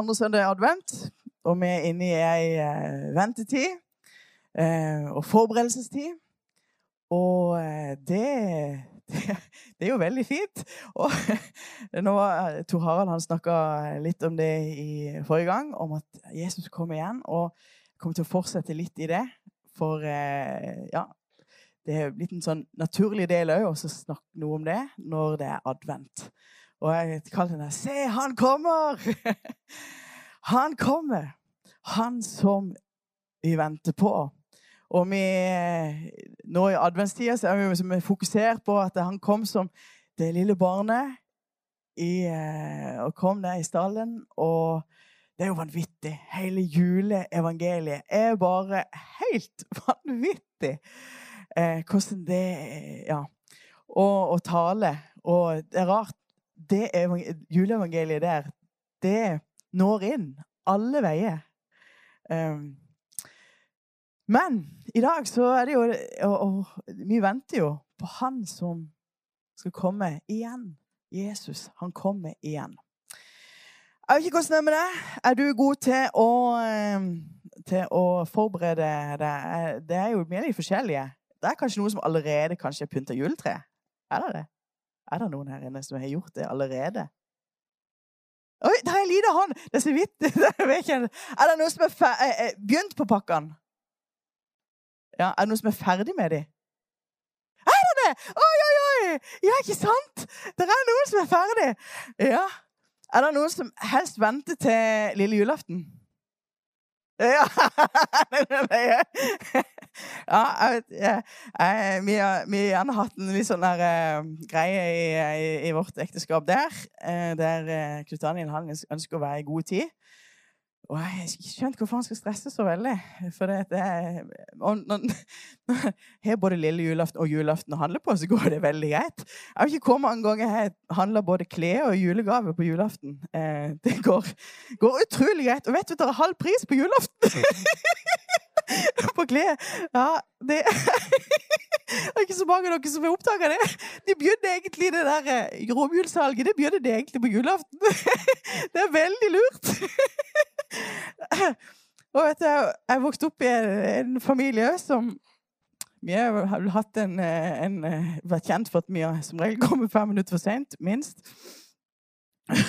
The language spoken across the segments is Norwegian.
andre søndag advent, og vi er inne i ei eh, ventetid eh, og forberedelsestid. Og det, det, det, er jo veldig fint. Og nå Tor Harald han snakka litt om det i forrige gang, om at Jesus kommer igjen. Og kommer til å fortsette litt i det. For ja, det er blitt en sånn naturlig del òg å snakke noe om det når det er advent. Og jeg kalte henne 'Se, han kommer!' Han kommer! Han som vi venter på. Og vi, nå i adventstida så er vi, som vi fokusert på at han kom som det lille barnet i, eh, og kom der i stallen. Og det er jo vanvittig. Hele juleevangeliet er bare helt vanvittig. Eh, hvordan det Ja. Og å tale. Og det er rart det juleevangeliet der, det når inn alle veier. Um, men i dag så er det jo og, og, Vi venter jo på Han som skal komme igjen. Jesus, han kommer igjen. Jeg vet ikke hvordan det er med det. Er du god til å, til å forberede deg? Det er jo mye litt forskjellige. Det er kanskje noen som allerede kanskje pynter juletre. Er det det? Er det noen her inne som har gjort det allerede? Oi, det er en liten hånd! Det er så vidt. er det noen som har eh, eh, begynt på pakkene? Ja, er det noen som er ferdig med dem? Er det det? Oi, oi, oi! Ja, ikke sant? Det er noen som er ferdig. Ja. Er det noen som helst venter til lille julaften? Ja, ja jeg vet, vi, har, gjerne hatt en litt sånn der, uh, greie i, i, i, vårt ekteskap der. Uh, der uh, Knut Daniel han ønsker å være i god tid. Og jeg har ikke skjønt hvorfor han skal stresse så veldig. For det, det når har både lille julaften og julaften å handle på, så går det veldig greit. Jeg vet ikke hvor mange ganger jeg handla både klær og julegave på julaften. Eh, det går, går, utrolig greit. Og vet du, det er halv pris på julaften! på klær. Ja, det Det er ikke så mange av dere som har oppdaga det. De begynner egentlig det der eh, romjulssalget det begynner de egentlig på julaften. Det er veldig lurt. Og vet du, jeg vokste opp i en familie som vi har hatt en, en, vært kjent for at vi som regel kommet fem minutter for seint, minst.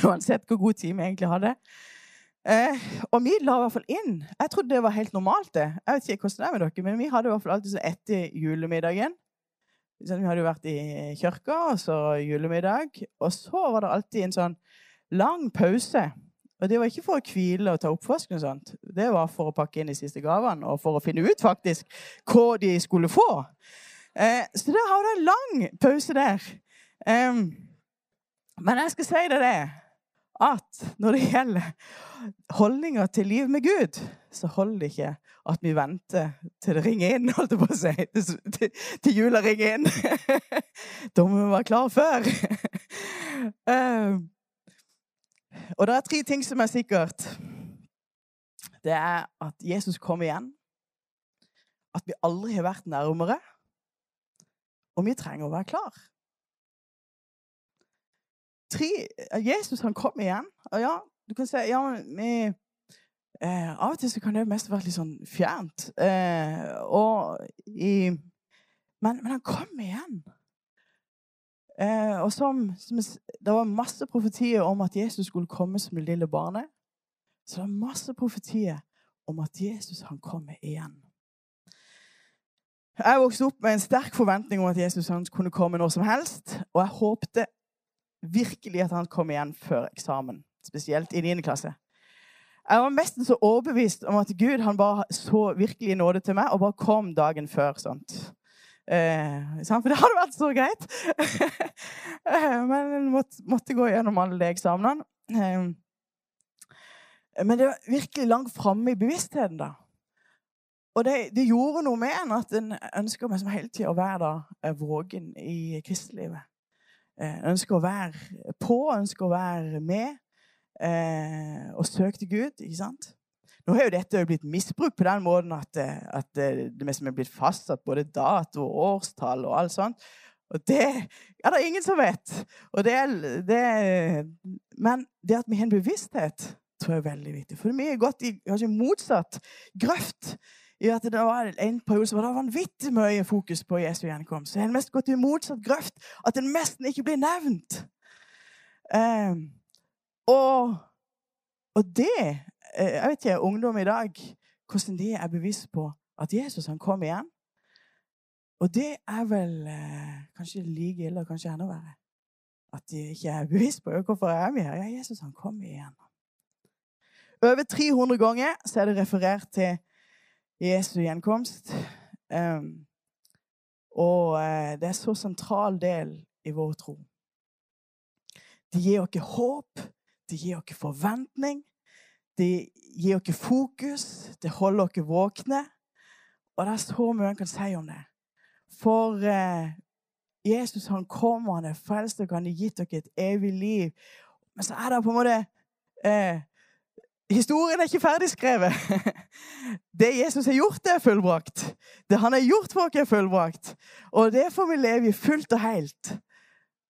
Uansett hvor god tid vi egentlig hadde. Eh, og vi la i hvert fall inn Jeg trodde det var helt normalt. det. Jeg vet ikke hvordan det er med dere, men vi hadde i hvert fall alltid så etter julemiddagen. Vi hadde jo vært i kirka, og så julemiddag. Og så var det alltid en sånn lang pause og det var ikke for å hvile og ta oppvasken, og sånt. det var for å pakke inn de siste gavene og for å finne ut faktisk hva de skulle få. Eh, så da har du en lang pause der. Eh, men jeg skal si deg det at når det gjelder holdninger til liv med Gud, så holder det ikke at vi venter til det ringer inn, holdt jeg på å si. Til, til, jula ringer inn. da må vi være klar før. eh, og det er tre ting som er sikkert. Det er at Jesus kommer igjen. At vi aldri har vært nærmere. Og vi trenger å være klar. Tre, Jesus han kom igjen. Og ja, du kan si ja, vi, eh, Av og til så kan det mest være litt sånn fjernt. Eh, og i, men, men han kom igjen. Eh, og som, som, Det var masse profetier om at Jesus skulle komme som det lille barnet. Så det var masse profetier om at Jesus han kommer igjen. Jeg vokste opp med en sterk forventning om at Jesus han kunne komme når som helst. Og jeg håpte virkelig at han kom igjen før eksamen, spesielt i 9. klasse. Jeg var nesten så overbevist om at Gud han bare så virkelig nåde til meg og bare kom dagen før. sånt. Eh, for det hadde vært så greit. eh, men jeg måtte, måtte, gå gjennom alle de eksamenene. Eh, men det var virkelig langt framme i bevisstheten, da. Og det, det, gjorde noe med en at en ønsker meg som hele tida å være da, eh, vågen i kristelivet. Eh, ønsker å være på, ønsker å være med eh, og søke til Gud. ikke sant? Nå har jo dette blitt misbrukt på den måten at, eh, at det mest er blitt fastsatt både dato og årstall og alt sånt. Og det er det ingen som vet. Det det men det at vi har en bevissthet, tror jeg er veldig viktig. For vi har gått i kanskje motsatt grøft. I at Det var en periode som var det vanvittig mye fokus på Jesu gjenkomst. En mest gått i motsatt grøft. At en nesten ikke blir nevnt. Eh, og, og det eh, Jeg vet ikke, ungdom i dag, hvordan de er bevisst på at Jesus han kom igjen. Og det er vel eh, kanskje like ille og kanskje enda verre. At de ikke er bevisst på hvorfor er vi her. Ja, Jesus han kom igjen. Over 300 ganger så er det referert til Jesu gjenkomst. Um, og uh, det er så sentral del i vår tro. Det gir oss håp, det gir oss forventning, det gir oss fokus, det holder oss våkne. Og det er så mye en kan si om det. For uh, Jesus han kom, han er frelst, og han har gitt dere et evig liv. Men så er det på en måte eh, Historien er ikke ferdig skrevet. Det Jesus har gjort, det er fullbrakt. Det han har gjort for oss, er fullbrakt. Og det får vi leve i fullt og helt.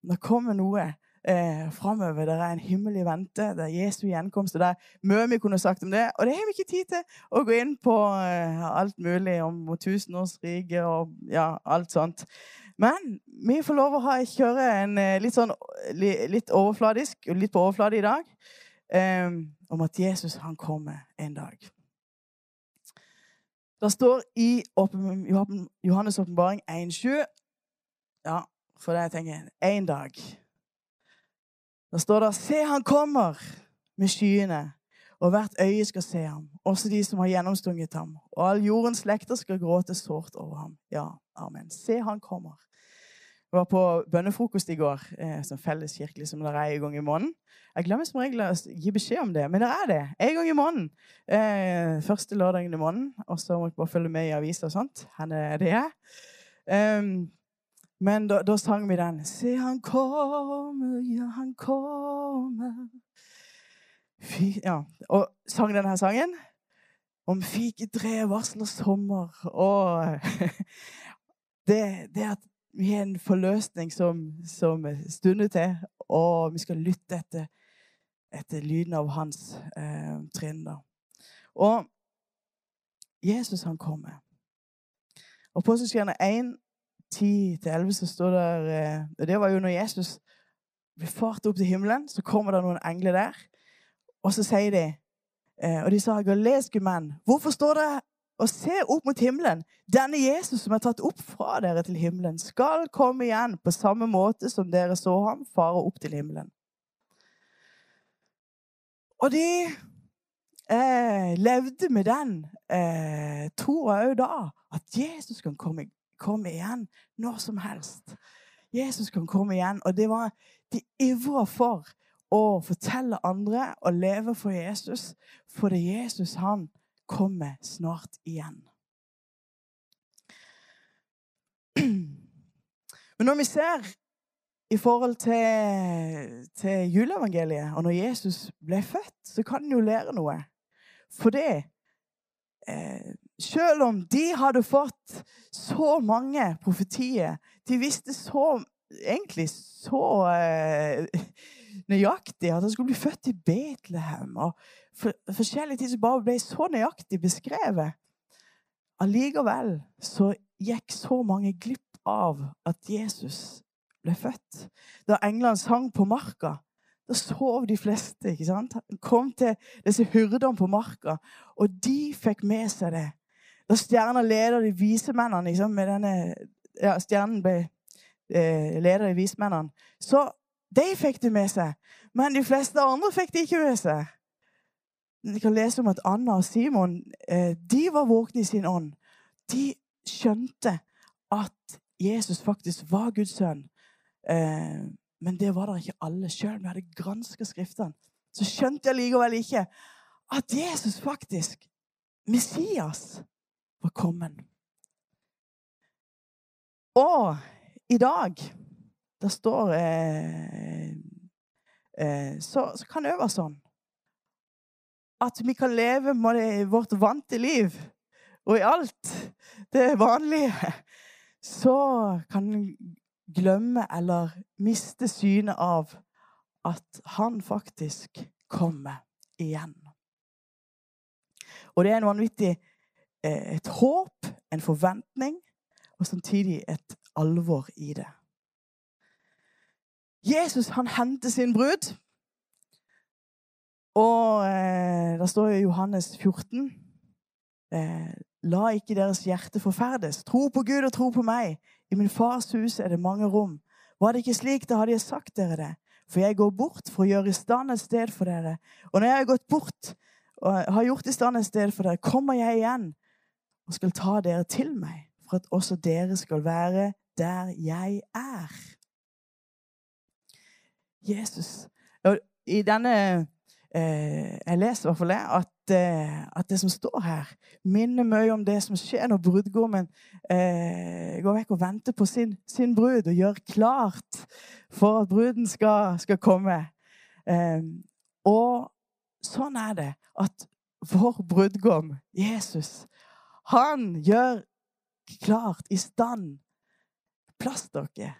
Nå kommer noe eh, framover. Det er en himmel i vente. Det er Jesu gjenkomst. Det er mye vi kunne sagt om det. Og det har vi ikke tid til å gå inn på eh, alt mulig om tusenårsriket og ja, alt sånt. Men vi får lov å ha, kjøre en eh, litt sånn litt overfladisk, litt på overflate i dag, um, om at Jesus han kommer en dag. Det står i Johannes' åpenbaring 1,7 Ja, for det jeg tenker én dag. Da står det 'Se, han kommer med skyene', og hvert øye skal se ham, også de som har gjennomstunget ham. Og all jordens slekter skal gråte sårt over ham. Ja, amen. Se, han kommer. Jeg var på bønnefrokost i går, eh, som felleskirkelig som det er en gang i måneden. Jeg glemmer som regel å gi beskjed om det, men det er det. En gang i måneden. Eh, første lørdagen i måneden. Og så må jeg bare følge med i aviser og sånt. Henne er det er. Um, men da, da, sang vi den. Se, han kommer, ja, han kommer. Fy, ja. Og sang denne sangen om fiketreet varsler sommer. Og det, det at vi har en forløsning som, som stunder til, og vi skal lytte etter, etter lyden av hans eh, trinn. da. Og Jesus, han kommer. Og på Apostelskjerne 1, 10-11 så står der eh, og Det var jo når Jesus ble fart opp til himmelen, så kommer det noen engler der. Og så sier de eh, Og de sa, 'Galileiske menn, hvorfor står det og se opp mot himmelen. Denne Jesus som er tatt opp fra dere til himmelen, skal komme igjen på samme måte som dere så ham fare opp til himmelen. Og de eh, levde med den eh, troa òg da, at Jesus kan komme, komme, igjen når som helst. Jesus kan komme igjen, og det var de ivra for å fortelle andre og leve for Jesus, for det er Jesus han kommer snart igjen. Men når vi ser i forhold til, til juleevangeliet, og når Jesus ble født, så kan en jo lære noe. For det eh, Selv om de hadde fått så mange profetier De visste så egentlig så eh, nøyaktig at han skulle bli født i Betlehem. og for, forskjellige ting som bare ble så nøyaktig beskrevet. Allikevel så gikk så mange glipp av at Jesus ble født. Da englene sang på marka, da sov de fleste. ikke sant? Han kom til disse hyrdene på marka, og de fikk med seg det. Da stjerna leder de vismennene liksom, med denne, ja, Stjernen ble eh, leder de vismennene. Så de fikk det med seg. Men de fleste andre fikk det ikke med seg. Vi kan lese om at Anna og Simon eh, de var våkne i sin ånd. De skjønte at Jesus faktisk var Guds sønn. Eh, men det var det ikke alle. Sjøl vi hadde granska Skriftene, så skjønte jeg likevel ikke at Jesus faktisk, Messias, var kommet. Og i dag det står eh, eh, så, så, kan det være sånn at vi kan leve med vårt vante liv, og i alt det vanlige, så kan vi glemme eller miste synet av at han faktisk kommer igjen. Og det er en vanvittig eh, et håp, en forventning, og samtidig et alvor i det. Jesus han henter sin brud. Og eh, det står i Johannes 14 eh, La ikke deres hjerte forferdes. Tro på Gud og tro på meg. I min fars hus er det mange rom. Var det ikke slik, da hadde jeg sagt dere det. For jeg går bort for å gjøre i stand et sted for dere. Og når jeg har gått bort og har gjort i stand et sted for dere, kommer jeg igjen og skal ta dere til meg, for at også dere skal være der jeg er. Jesus. I denne Jeg leser i hvert fall det, at, eh, at, det som står her, minner mye om det som skjer når brudgommen eh, går vekk og venter på sin, sin, brud og gjør klart for at bruden skal, skal komme. Eh, og sånn er det at vår brudgom, Jesus, han gjør klart, i stand, plass dere.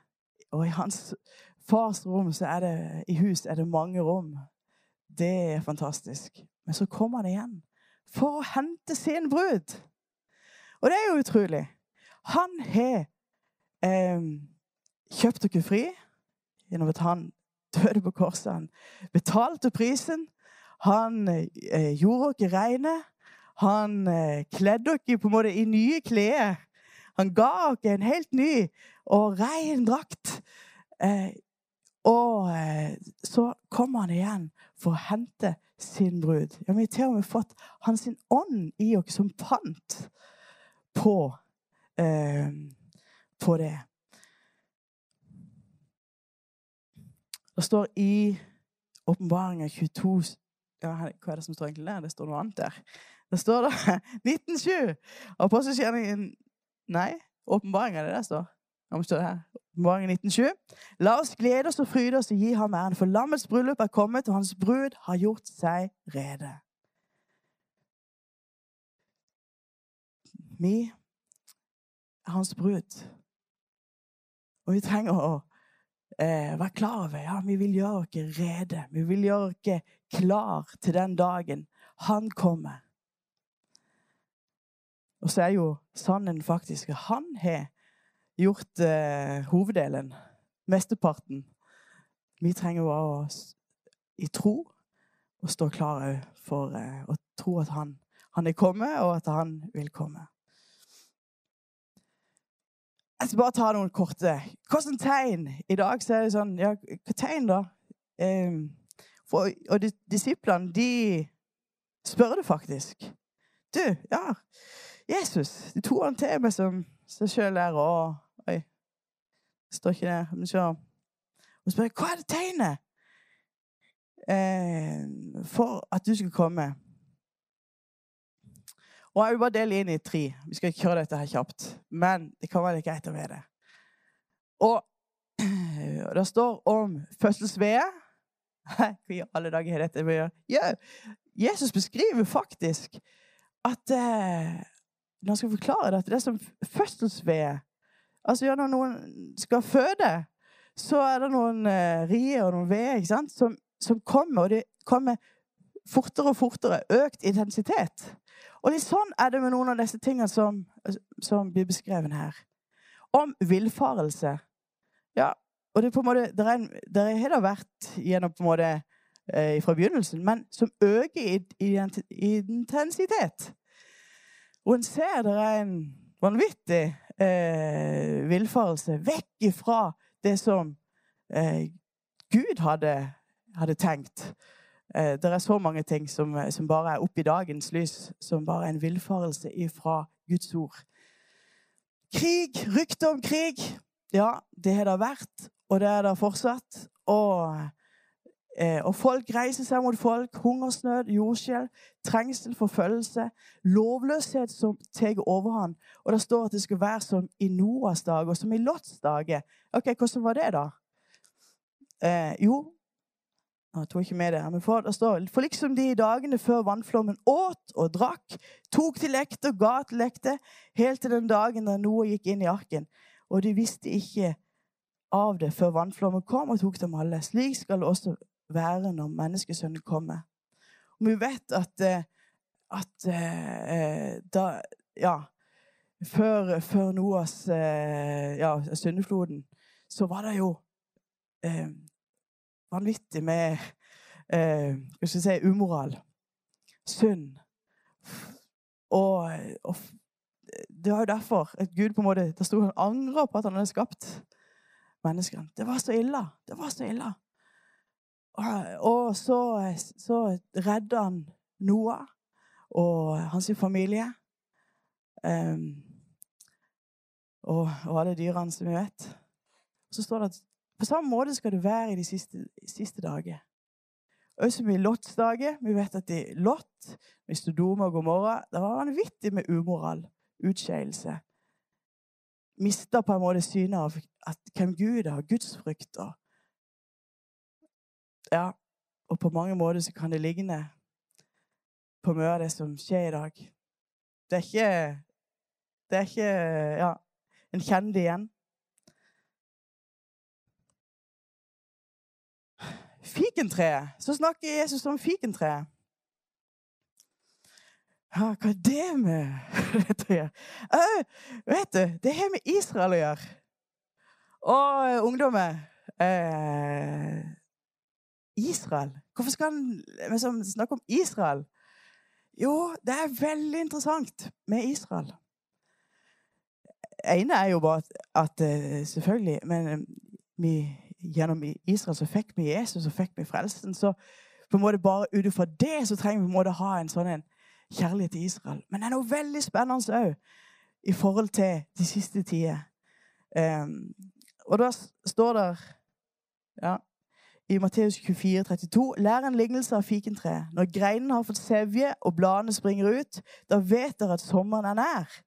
Og i hans fars rom så er det, i hus er det mange rom. Det er fantastisk. Men så kommer han igjen for å hente sin brud. Og det er jo utrolig. Han har eh, kjøpt dere fri gjennom at han døde på korset. Han betalte prisen. Han eh, gjorde dere reine. Han eh, kledde dere på en måte i nye klær. Han ga dere en helt ny og ren drakt. Eh, og eh, så kommer han igjen for å hente sin brud. Ja, vi har til og med fått hans ånd i oss som pant på, eh, på det. Det står i Åpenbaringa 22 ja, Hva er det som står egentlig der? Det står noe annet der. Det står da 1907. Apostelgjerningen Nei, åpenbaringa, det der står. Om står det her. 1907. La oss glede oss og fryde oss og gi ham æren, for lammets bryllup er kommet, og hans brud har gjort seg rede. Vi er hans brud. Og vi trenger å eh, være klar over ja, vi vil gjøre oss rede. Vi vil gjøre oss klar til den dagen han kommer. Og så er jo sannheten faktisk at han har gjort eh, hoveddelen, mesteparten. Vi trenger bare å i tro å stå klar for eh, å tro at han, han, er kommet, og at han vil komme. Jeg skal bare ta noen korte. Hvilke tegn? I dag så er det sånn Ja, hva tegn, da? Eh, for, og disiplene, de spør det faktisk. Du, ja Jesus de tok han til meg som seg sjøl der. Og står ikke det? Men se. Og spør hva er det tegnet eh, for at du skal komme. Og Jeg vil bare dele inn i tre. Vi skal ikke kjøre dette her kjapt. Men det kan være litt greit å vite. Og det står om fødselsvedet. Hva i alle dager har dette? Ja, Jesus beskriver faktisk at eh, Når han skal forklare dette, det er som fødselsvedet Altså, ja, når noen skal føde, så er det noen eh, rier og noen ved som, som, kommer, og de kommer fortere og fortere. Økt intensitet. Og litt sånn er det med noen av disse tingene som, som blir beskrevet her. Om villfarelse. Ja, og det, på en måte, er, det har det vært gjennom på en måte eh, fra begynnelsen, men som øker i, i, i intensitet. Og en ser det er en vanvittig eh, villfarelse vekk ifra det som eh, Gud hadde, hadde tenkt. Eh, det er så mange ting som, som bare er oppe i dagens lys, som bare er en villfarelse ifra Guds ord. Krig, rykte om krig. Ja, det har det vært, og det er det fortsatt. Og og folk reiser seg mot folk. Hungersnød, jordskjelv, trengsel, forfølgelse. Lovløshet som tar overhånd. Og det står at det skal være som i Noas dag og som i Lots dager. Ok, Hvordan var det, da? Eh, jo Jeg tok ikke med det. Men for, det står, for liksom de dagene før vannflommen åt og drakk, tok til lekte og ga til lekte, helt til den dagen da Noah gikk inn i arken. Og de visste ikke av det før vannflommen kom og tok dem alle. Slik skal det også være når menneskesønnen kommer. Og vi vet at, eh, at eh, da Ja, før, før Noas ja, syndefloden, så var det jo eh, vanvittig med eh, skal si, umoral, synd. Og, og, det var jo derfor at Gud på en måte, der sto han angra på at han hadde skapt menneskene. Det var så ille. Det var så ille. Og, og så, så redder han Noah og hans familie. Um, og, og, alle dyrene som vi vet. Så står det at på samme måte skal det være i de siste, siste dager. Også med Lots dager. Vi vet at i Lot, med Stodoma og Gomorra, det var vanvittig med umoral, utskeielse. Mista på en måte synet av at hvem Gud er, gudsfrykt og Ja, og på mange måter så kan det ligne på mye av det som skjer i dag. Det er ikke Det er ikke Ja, en kjenner det igjen. Fikentreet. Så snakker Jesus om fikentreet. Ja, hva er det med dette å gjøre? vet du, det har med Israel å gjøre. Og ungdommer eh, Israel. Hvorfor skal han liksom, snakke om Israel? Jo, det er veldig interessant med Israel. Ene er jo bare at, at eh, Selvfølgelig, men eh, vi gjennom Israel så fikk vi Jesus og fikk vi frelsen. Så på en måte bare ut ifra det så trenger vi på en måte ha en sånn en kjærlighet til Israel. Men det er noe veldig spennende òg i forhold til de siste tider. Um, og da står det ja, i Matteus 24, 32, Lær en lignelse av fikentreet. Når greinene har fått sevje og bladene springer ut, da vet dere at sommeren er nær.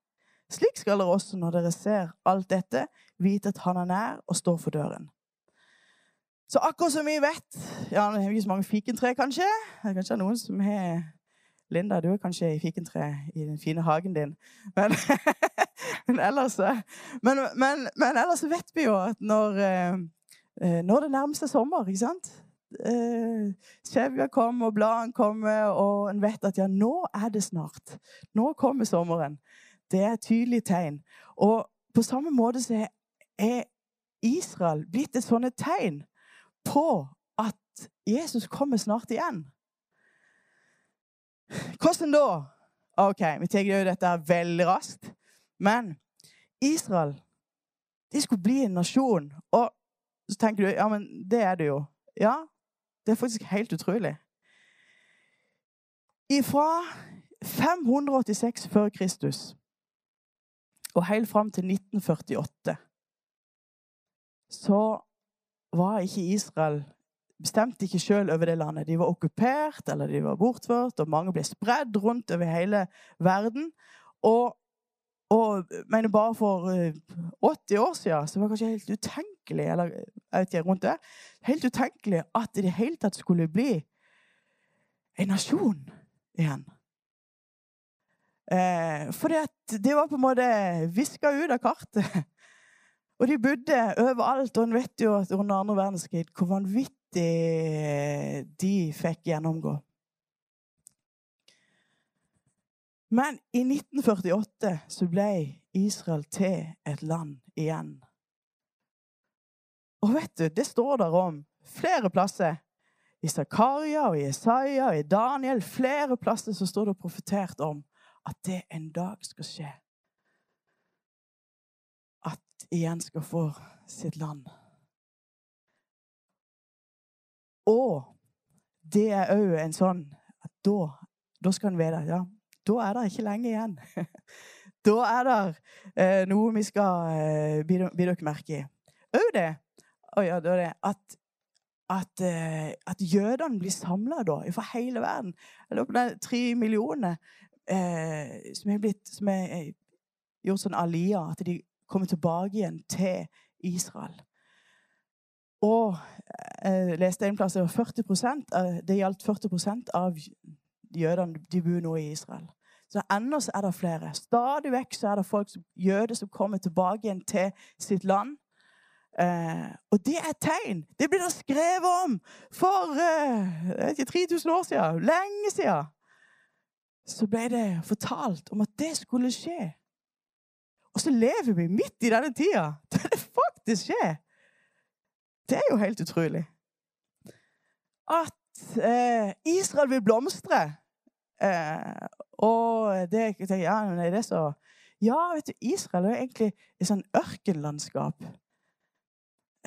Slik skal dere også, når dere ser alt dette, vite at han er nær og står for døren. Så akkurat som vi vet Ja, det er ikke så mange fikentre, kanskje. Det er kanskje noen som har Linda, du er kanskje i fikentre i den fine hagen din. Men, men, ellers, men, men, ellers vet vi jo at når, eh, når det nærmer sommer, ikke sant Skjevja kommer, og bladene kommer, og en vet at ja, nå er det snart. Nå kommer sommeren. Det er et tydelig tegn. Og på samme måte så er Israel blitt et sånt tegn på at Jesus kommer snart igjen. Hvordan da? OK, vi tar jo dette veldig raskt. Men Israel de skulle bli en nasjon. Og så tenker du ja, men det er det jo. Ja, det er faktisk helt utrolig. Ifra 586 før Kristus og helt fram til 1948 så var ikke Israel bestemte ikke sjøl over det landet. De var okkupert eller de var bortført, og mange ble spredd rundt over hele verden. Og, og mener bare for 80 eh, år siden så var det kanskje helt utenkelig eller jeg vet ikke, rundt det, helt utenkelig at det i det hele tatt skulle bli en nasjon igjen. Eh, for det var på en måte viska ut av kartet. Og de bodde overalt. Og en vet jo at under andre verdenskrig hvor vanvittig de fikk gjennomgå. Men i 1948 så ble Israel til et land igjen. Og vet du, det står der om flere plasser. I Zakaria og i Isaiah og i Daniel, flere plasser så står det profetert om at det en dag skal skje At igjen skal få sitt land. Og det er òg en sånn at da, da skal en vite ja, da er det ikke lenge igjen. da er det eh, noe vi skal eh, bli dere merke i. Òg det, oh ja, det, at, at, eh, at jødene blir samla fra hele verden. Jeg lurer på det tre millioner eh, som er blitt som er, er gjort sånn alia. At de kommer tilbake igjen til Israel. Og jeg eh, leste en plass det, 40% det gjaldt 40% av jødene de bor nå i Israel. Så ennå er det flere. Stadig vekk er det folk, jøder som kommer tilbake igjen til sitt land. Eh, og det er et tegn. Det blir det skrevet om for eh, ikke, 3000 år siden. Lenge siden. Så ble det fortalt om at det skulle skje. Og så lever vi midt i denne tida der det faktisk skjer. Det er jo helt utrolig. At eh, Israel vil blomstre. Eh, og det, ja, er det så Ja, vet du, Israel er jo egentlig et sånn ørkenlandskap.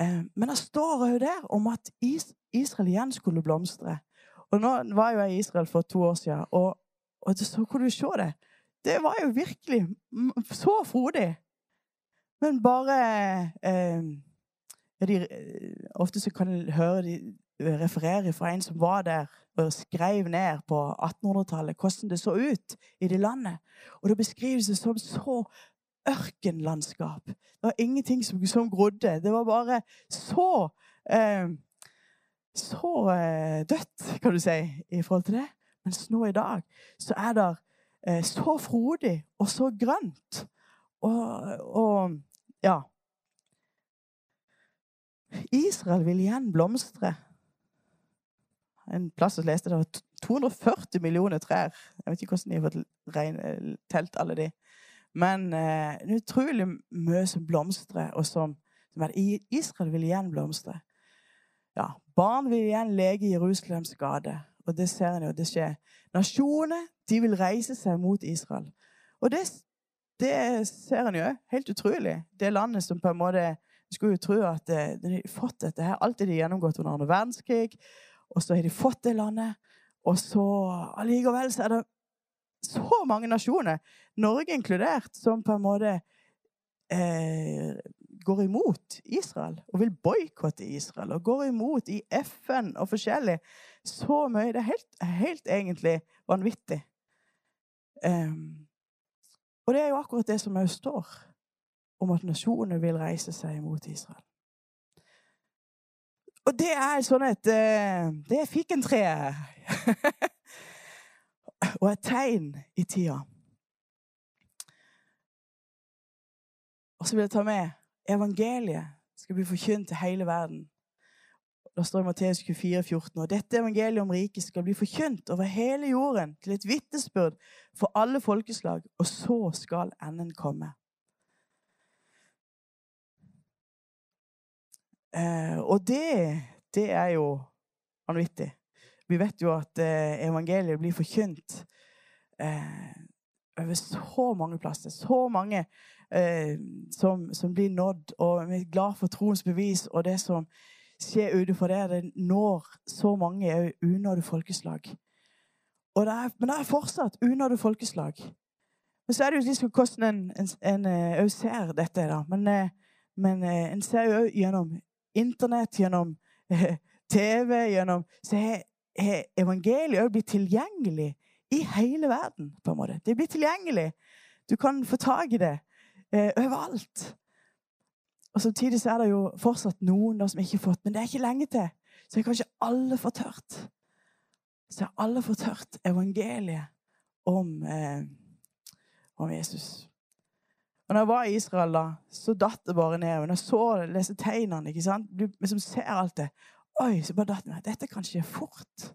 Eh, men det står òg der om at Israel igjen skulle blomstre. Og nå var jo jeg i Israel for to år siden, og, og så kunne du se det. Det var jo virkelig så frodig. Men bare eh, de, Ofte så kan jeg høre de referere fra en som var der og skrev ned på 1800-tallet hvordan det så ut i det landet. Og det beskrives det som så ørkenlandskap. Det var ingenting som, som grodde. Det var bare så eh, Så eh, dødt, kan du si, i forhold til det. Mens nå i dag så er det eh, så frodig og så grønt. Og, og ja Israel vil igjen blomstre. En plass jeg leste det var 240 millioner trær. Jeg vet ikke hvordan de har fått telt alle de. Men eh, det er utrolig mye som blomstrer, og som, som Israel vil igjen blomstre. Ja, barn vil igjen leke Jerusalems gate. Og det ser en jo, det skjer. Nasjoner de vil reise seg mot Israel. Og det, det ser en jo helt utrolig. Det landet som på en måte skulle jo tro at eh, de har fått dette her. Alt det de gjennomgått under andre verdenskrig. Og så har de fått det landet. Og så allikevel så er det så mange nasjoner, Norge inkludert, som på en måte eh, går imot Israel og vil boikotte Israel og går imot i FN og forskjellig. Så mye. Det er helt, helt egentlig vanvittig. Um, og det er jo akkurat det som òg står om at nasjonene vil reise seg mot Israel. Og det er sånn et eh, Det er fikentreet. og et tegn i tida. Og så vil jeg ta med evangeliet skal bli forkynt til hele verden. Det står i Matteus 24, 14, og dette evangeliet om riket skal bli forkynt over hele jorden til et vitnesbyrd for alle folkeslag, og så skal enden komme. Eh, og det, det er jo vanvittig. Vi vet jo at eh, evangeliet blir forkynt eh, over så mange plasser. Så mange eh, som, som, blir nådd. Og vi er glad for troens bevis og det som skjer utenfor det. Det når så mange unådde folkeslag. Det er, men det er fortsatt unådde folkeslag. Men så er det jo liksom hvordan en, en, en en ser dette. da. Men, eh, men eh, en ser jo gjennom Internett, gjennom TV, gjennom Så har evangeliet òg blitt tilgjengelig i hele verden. på en måte. Det blir tilgjengelig. Du kan få tak i det eh, overalt. Og Samtidig er det jo fortsatt noen som ikke har fått, men det er ikke lenge til. Så er kanskje alle fått hørt. Så har alle fått hørt evangeliet om, eh, om Jesus. Og når jeg var i Israel, da, så datt det bare ned. Når jeg så disse tegnene ikke sant? Du liksom ser alt det. Oi, så bare datt meg. Dette kan skje fort.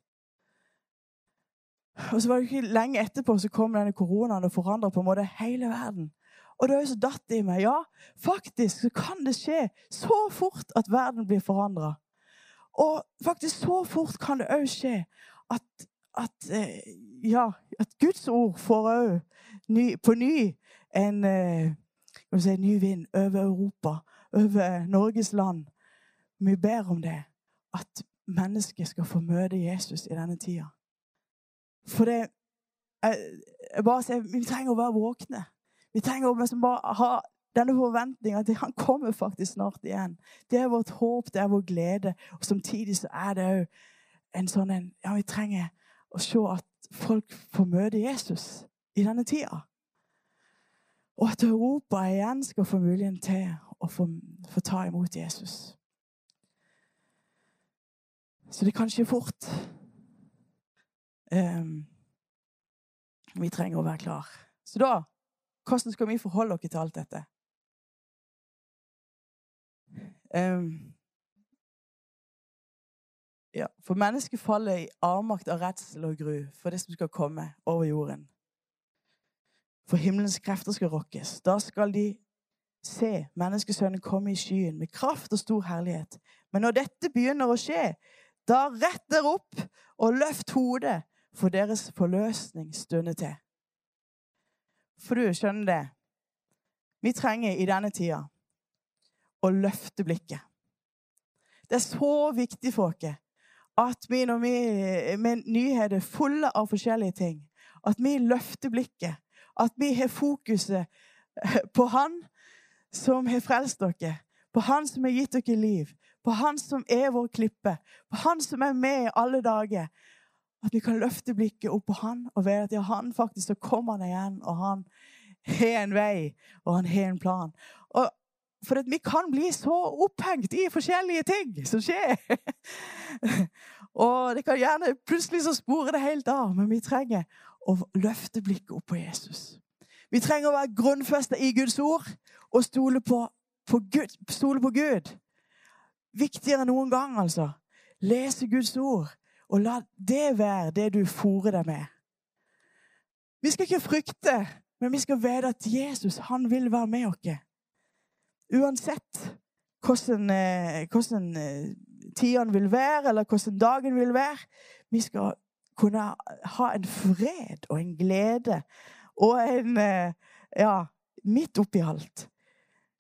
Og så var det ikke lenge etterpå så kom denne koronaen og forandra på en måte hele verden. Og det er jo så datt det i meg. Ja, faktisk så kan det skje så fort at verden blir forandra. Og faktisk så fort kan det òg skje at, at, eh, ja, at Guds ord får òg på ny en eh, si, ny vind over Europa, over Norges land. Vi ber om det. At mennesket skal få møte Jesus i denne tida. For det jeg, jeg bare sier, Vi trenger å være våkne. Vi trenger å liksom bare ha denne forventninga at han kommer faktisk snart igjen. Det er vårt håp, det er vår glede. Og samtidig så er det òg en sånn en Ja, vi trenger å se at folk får møte Jesus i denne tida. Og at Europa igjen skal få muligheten til å få, få ta imot Jesus. Så det kan skje fort. Um, vi trenger å være klar. Så da hvordan skal vi forholde oss til alt dette? Um, ja, for mennesket faller i avmakt av redsel og gru for det som skal komme over jorden. For himmelens krefter skal rokkes. Da skal de se menneskesønnen komme i skyen med kraft og stor herlighet. Men når dette begynner å skje, da rett dere opp og løft hodet, for deres forløsning stunder til. For du skjønner det, vi trenger i denne tida å løfte blikket. Det er så viktig for oss at vi når vi med nyheter fulle av forskjellige ting, at vi løfter blikket. At vi har fokuset på Han som har frelst dere, på Han som har gitt dere liv, på Han som er vår klippe, på Han som er med i alle dager. At vi kan løfte blikket opp på Han og vite at ja, Han faktisk så kommer han igjen, og han har en vei, og han har en plan. Og for vi kan bli så opphengt i forskjellige ting som skjer. og det kan gjerne plutselig så spore det helt av, men vi trenger å løfte blikket opp på Jesus. Vi trenger å være grunnfesta i Guds ord og stole på, på, Gud, stole på Gud. Viktigere enn noen gang, altså. Lese Guds ord, og la det være det du fòrer deg med. Vi skal ikke frykte, men vi skal vite at Jesus han vil være med oss. Uansett hvordan, eh, hvordan eh, tidene vil være, eller hvordan dagen vil være. Vi skal kunne ha en fred og en glede og en eh, Ja, midt oppi alt.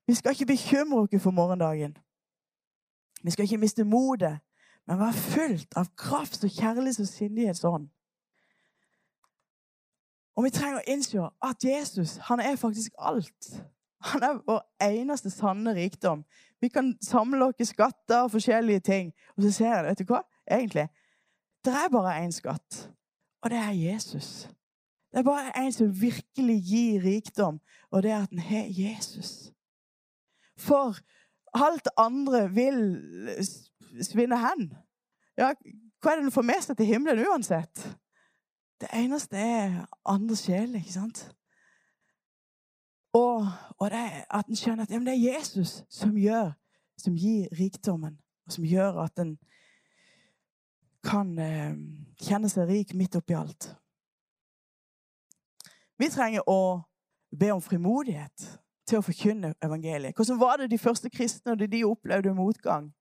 Vi skal ikke bekymre oss for morgendagen. Vi skal ikke miste motet, men være fylt av kraft og kjærlighet og sindighetsånd. Og vi trenger å innse at Jesus han er faktisk alt. Han er vår eneste sanne rikdom. Vi kan samle oss skatter og forskjellige ting. Og så ser jeg, vet du hva? Egentlig, det er bare én skatt, og det er Jesus. Det er bare en som virkelig gir rikdom, og det er at den har Jesus. For alt andre vil svinne hen. Ja, hva er det en får med seg til himmelen uansett? Det eneste er andre sjel, ikke sant? Og, og det at en skjønner at ja, det er Jesus som gjør, som gir rikdommen, og som gjør at en kan eh, kjenne seg rik midt oppi alt. Vi trenger å be om frimodighet til å forkynne evangeliet. Hvordan var det de første kristne da de opplevde motgang?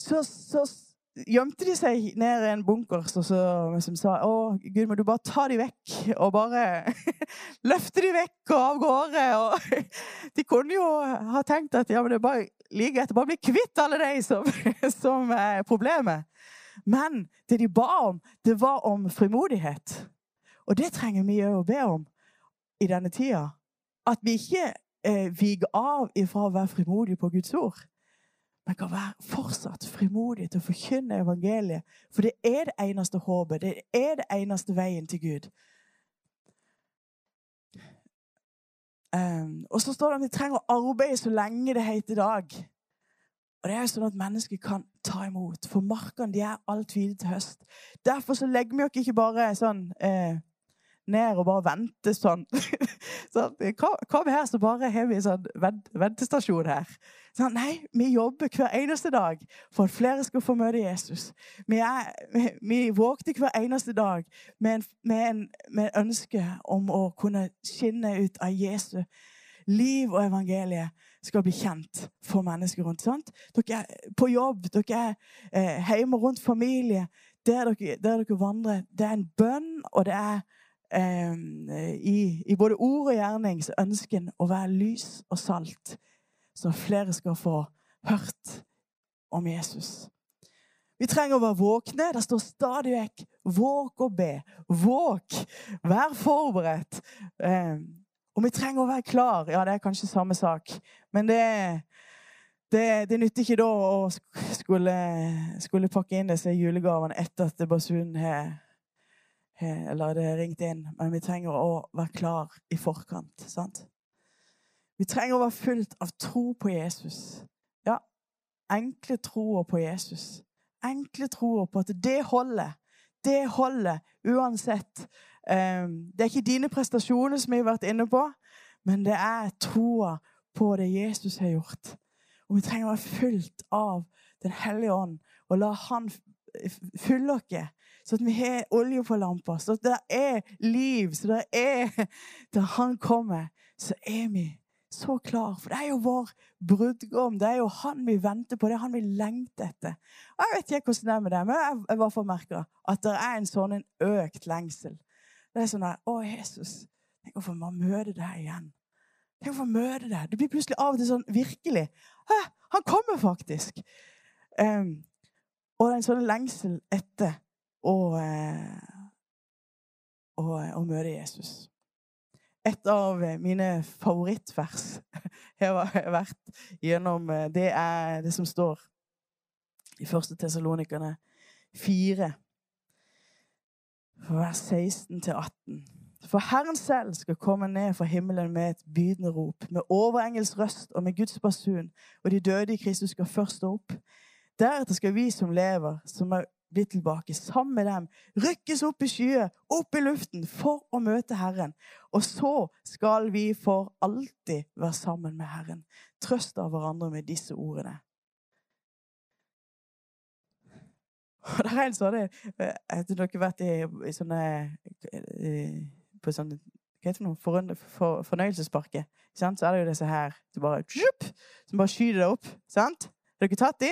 Så, så, gjemte de seg ned i en bunker og så, som sa å Gud, må du bare ta de vekk, og bare løfte de vekk og av gårde. Og de kunne jo ha tenkt at ja, men det er bare like å bare bli kvitt alle de som, som er problemet. Men det de ba om, det var om frimodighet. Og det trenger vi å be om i denne tida. At vi ikke eh, viker av ifra å være frimodige på Guds ord, men kan være fortsatt frimodige til å forkynne evangeliet. For det er det eneste håpet. Det er det eneste veien til Gud. Um, og så står det at vi trenger å arbeide så lenge det heter dag. Og det er jo sånn at mennesker kan ta imot. For markene de er alt hvile til høst. Derfor så legger vi oss ikke bare sånn eh, ned og bare vente sånn. sånn kom her så bare har vi sånn ventestasjon her? Sånn, nei, vi jobber hver eneste dag for at flere skal få møte Jesus. Vi, er, vi, vi våkner hver eneste dag med en, med, en, med ønske om å kunne skinne ut av Jesu liv og evangeliet skal bli kjent for mennesker rundt. Sant? Dere er på jobb, dere er eh, hjemme rundt familie. Der dere, der dere vandrer. Det er en bønn, og det er i, i, både ord og gjerning så ønsker en å være lys og salt, så flere skal få hørt om Jesus. Vi trenger å være våkne. Det står stadig vekk 'våk og be'. Våk! Vær forberedt. Eh, og vi trenger å være klar. Ja, det er kanskje samme sak, men det det, det nytter ikke da å skulle, skulle pakke inn disse julegavene etter at basunen har eller det er ringt inn, men vi trenger å være klar i forkant. sant? Vi trenger å være fullt av tro på Jesus. Ja, enkle troer på Jesus. Enkle troer på at det holder. Det holder uansett. Ehm, det er ikke dine prestasjoner som vi har vært inne på, men det er troa på det Jesus har gjort. Og vi trenger å være fullt av Den hellige ånd og la Han fylle oss. Så at vi har olje på lampa, så at det er liv, så det er Da Han kommer, så er vi så klar. For det er jo vår brudgom. Det er jo han vi venter på. Det er han vi lengter etter. Og Jeg vet ikke hvordan det er med det, men jeg, jeg bare merker at det er en sånn en økt lengsel. Det er sånn der Å, Jesus, tenk å få møte deg igjen. Tenk å få møte deg. Det blir plutselig av og til sånn virkelig. Hæ, han kommer faktisk. Um, og det er en sånn lengsel etter å, og, å, å møte Jesus et av mine favorittvers jeg har vært gjennom, eh, det er det som står i første Tessalonikerne 4, vers 16 18. For Herren selv skal komme ned fra himmelen med et bydende rop, med overengels røst og med Guds basun, og de døde i Kristus skal først stå opp. Deretter skal vi som lever, som er bli tilbake sammen med dem, rykkes opp i skyet, opp i luften, for å møte Herren. Og så skal vi for alltid være sammen med Herren. Trøst av hverandre med disse ordene. Og det er en sånn Har eh, dere vært i, i sånne På sånne hva heter det noe? For, fornøyelsesparker. Så er det jo disse her som bare, som bare skyter deg opp. sant? Har dere tatt de?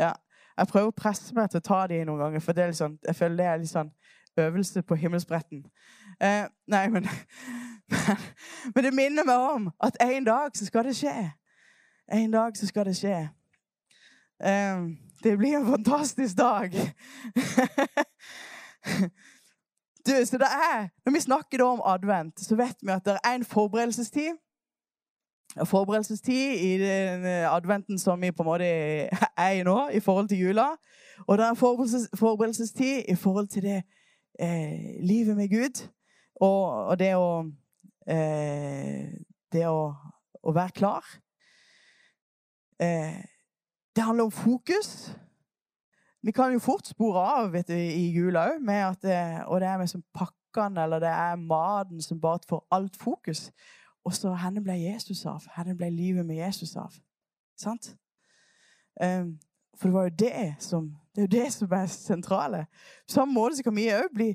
Ja. Jeg prøver å presse meg til å ta de noen ganger, for det er litt sånn, jeg føler det er litt sånn øvelse på himmelsbretten. Eh, nei, men, men, men det minner meg om at en dag så skal det skje. En dag så skal det skje. Eh, det blir en fantastisk dag. du, så det er, Når vi snakker om advent, så vet vi at det er en forberedelsestid forberedelsestid i den eh, adventen som vi på en måte er i nå, i forhold til jula. Og det er forberedelses, forberedelsestid i forhold til det eh, livet med Gud. Og, og det å eh, Det å, å, være klar. Eh, det handler om fokus. Vi kan jo fort spore av vet du, i jula òg, eh, og det er med som pakkene eller det er maten som bare får alt fokus. Og så henne ble Jesus av. Henne ble livet med Jesus av. Sant? Um, for det var jo det som det er jo det som er sentrale. På samme måte så kan vi òg bli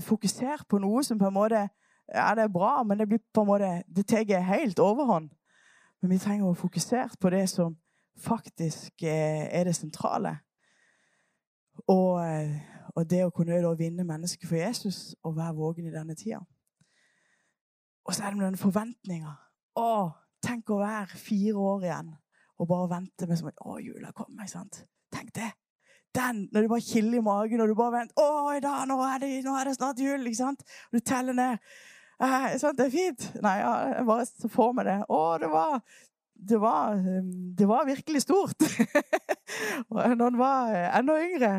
fokusert på noe som på en måte Ja, det er bra, men det blir på en måte Det tar helt overhånd. Men vi trenger å være fokusert på det som faktisk eh, er det sentrale. Og, eh, og det å kunne vinne mennesker for Jesus og være vågen i denne tida. Og så er det med den forventninga. Å, tenk å være fire år igjen og bare vente med at Å, jula kommer. ikke sant? Tenk det. Den, når du bare kiler i magen og du bare venter Å, da, nå er, det, nå er det snart jul. ikke sant? Og du teller ned. Eh, sant, det er fint. Nei, ja, jeg bare så meg det. Å, det var det var, um, det var virkelig stort. noen var enda yngre.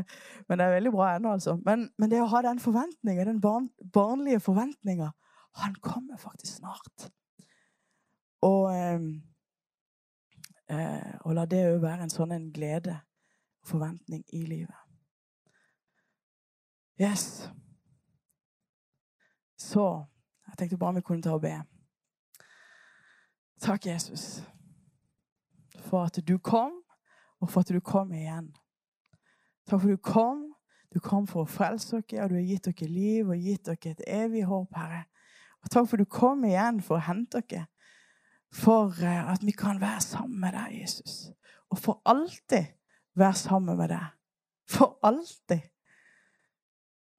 Men det er veldig bra ennå, altså. Men, men, det å ha den forventninga, den barn, barnlige forventninga han kommer faktisk snart. Og, ehm, eh, og la det òg være en sånn en glede og forventning i livet. Yes. Så jeg tenkte bare vi kunne ta og be. Takk, Jesus, for at du kom, og for at du kom igjen. Takk for at du kom. Du kom for å frelse dere, og du har gitt dere liv og gitt dere et evig håp, Herre. Og takk for at du kom igjen for å hente dere. For eh, at vi kan være sammen med deg, Jesus. Og for alltid være sammen med deg. For alltid.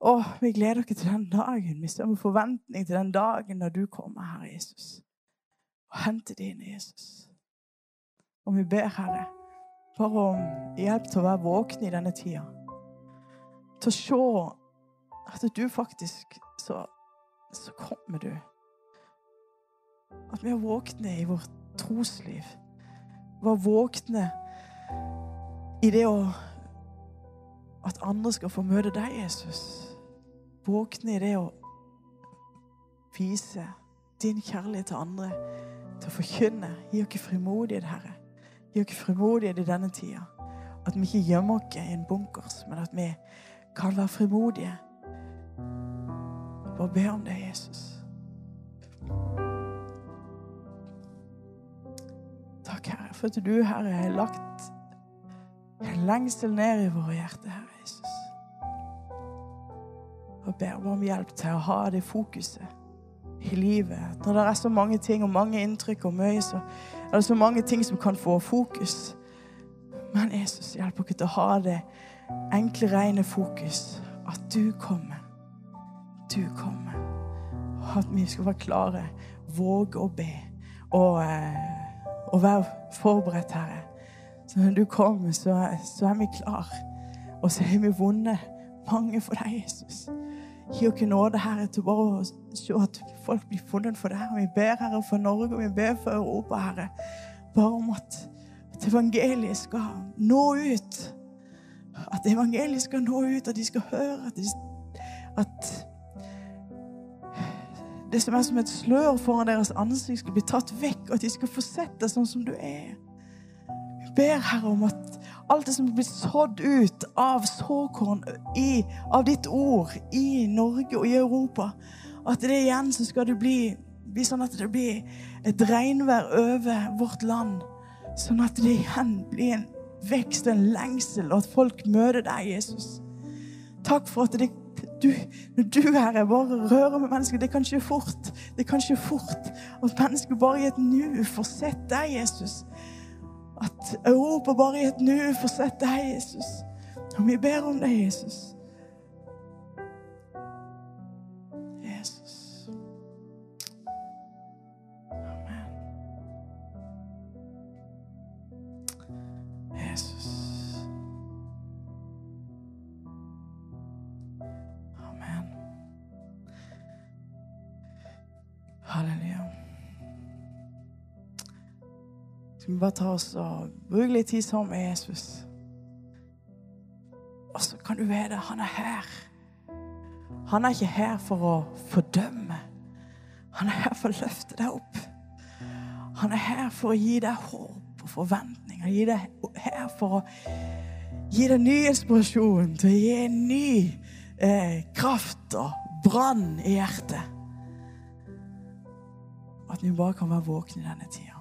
Å, vi gleder oss til den dagen. Vi står med forventning til den dagen når du kommer, Herre Jesus. Og henter dine, Jesus. Og vi ber, Herre, bare om hjelp til å være våkne i denne tida. Til å se at du faktisk så så kommer du. At vi er våkne i vårt trosliv. Var våkne i det å At andre skal få møte deg, Jesus. Våkne i det å vise din kjærlighet til andre, til å forkynne. Gi oss frimodighet, Herre. Gi oss frimodighet i denne tida. At vi ikke gjemmer oss i en bunkers, men at vi kan være frimodige bare be om det, Jesus. Takk, Herre, for at du, Herre, har lagt en lengsel ned i våre hjerter, Herre Jesus. Og ber om hjelp til å ha det fokuset i livet. Når det er så mange ting og mange inntrykk og mye, så er det så mange ting som kan få fokus. Men Jesus, hjelp oss til å ha det enkle, rene fokus. At du kommer. Du kommer. Og at vi skal være klare, våge å be og, eh, og være forberedt, Herre. Så når du kommer, så, så er vi klar. Og så har vi vunnet mange for deg, Jesus. Gi oss nåde, Herre, til bare å se at folk blir funnet for deg. Vi ber, Herre, for Norge, og vi ber for Europa, Herre. Bare om at, at evangeliet skal nå ut. At evangeliet skal nå ut, at de skal høre at, de, at det som er som et slør foran deres ansikt, skal bli tatt vekk, og at de skal få sett deg sånn som du er. Vi ber, Herre, om at alt det som blir sådd ut av såkorn i, av ditt ord i Norge og i Europa, at det igjen så skal det bli, bli sånn at det blir et regnvær over vårt land. Sånn at det igjen blir en vekst, en lengsel, og at folk møter deg, Jesus. Takk for at det du, når du, Herre, bare rører med mennesker Det kan skje fort. Det kan skje fort at mennesker bare i et nu får sett deg, Jesus. At Europa bare i et nu får sett deg, Jesus. Og vi ber om Jesus. Jesus. Bare ta oss og bruke litt tid sammen med Jesus? Og så kan du vite han er her. Han er ikke her for å fordømme. Han er her for å løfte deg opp. Han er her for å gi deg håp og forventninger. Han er her for å gi deg ny inspirasjon, til å gi en ny eh, kraft og brann i hjertet. At vi bare kan være våkne i denne tida.